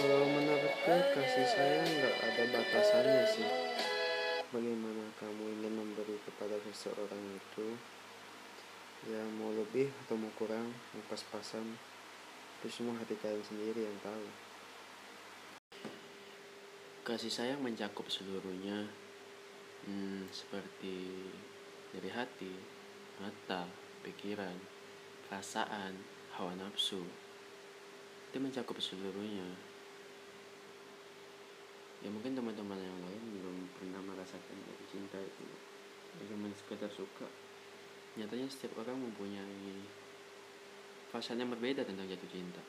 Kalau menurutku kasih sayang nggak ada batasannya sih. Bagaimana kamu ingin memberi kepada seseorang itu? Ya mau lebih atau mau kurang, mau pas-pasan, itu semua hati kalian sendiri yang tahu. Kasih sayang mencakup seluruhnya, hmm, seperti dari hati, mata, pikiran, perasaan, hawa nafsu. Itu mencakup seluruhnya. Ya mungkin teman-teman yang lain belum pernah merasakan jatuh cinta itu. Ya cuma sekedar suka. Nyatanya setiap orang mempunyai yang berbeda tentang jatuh cinta.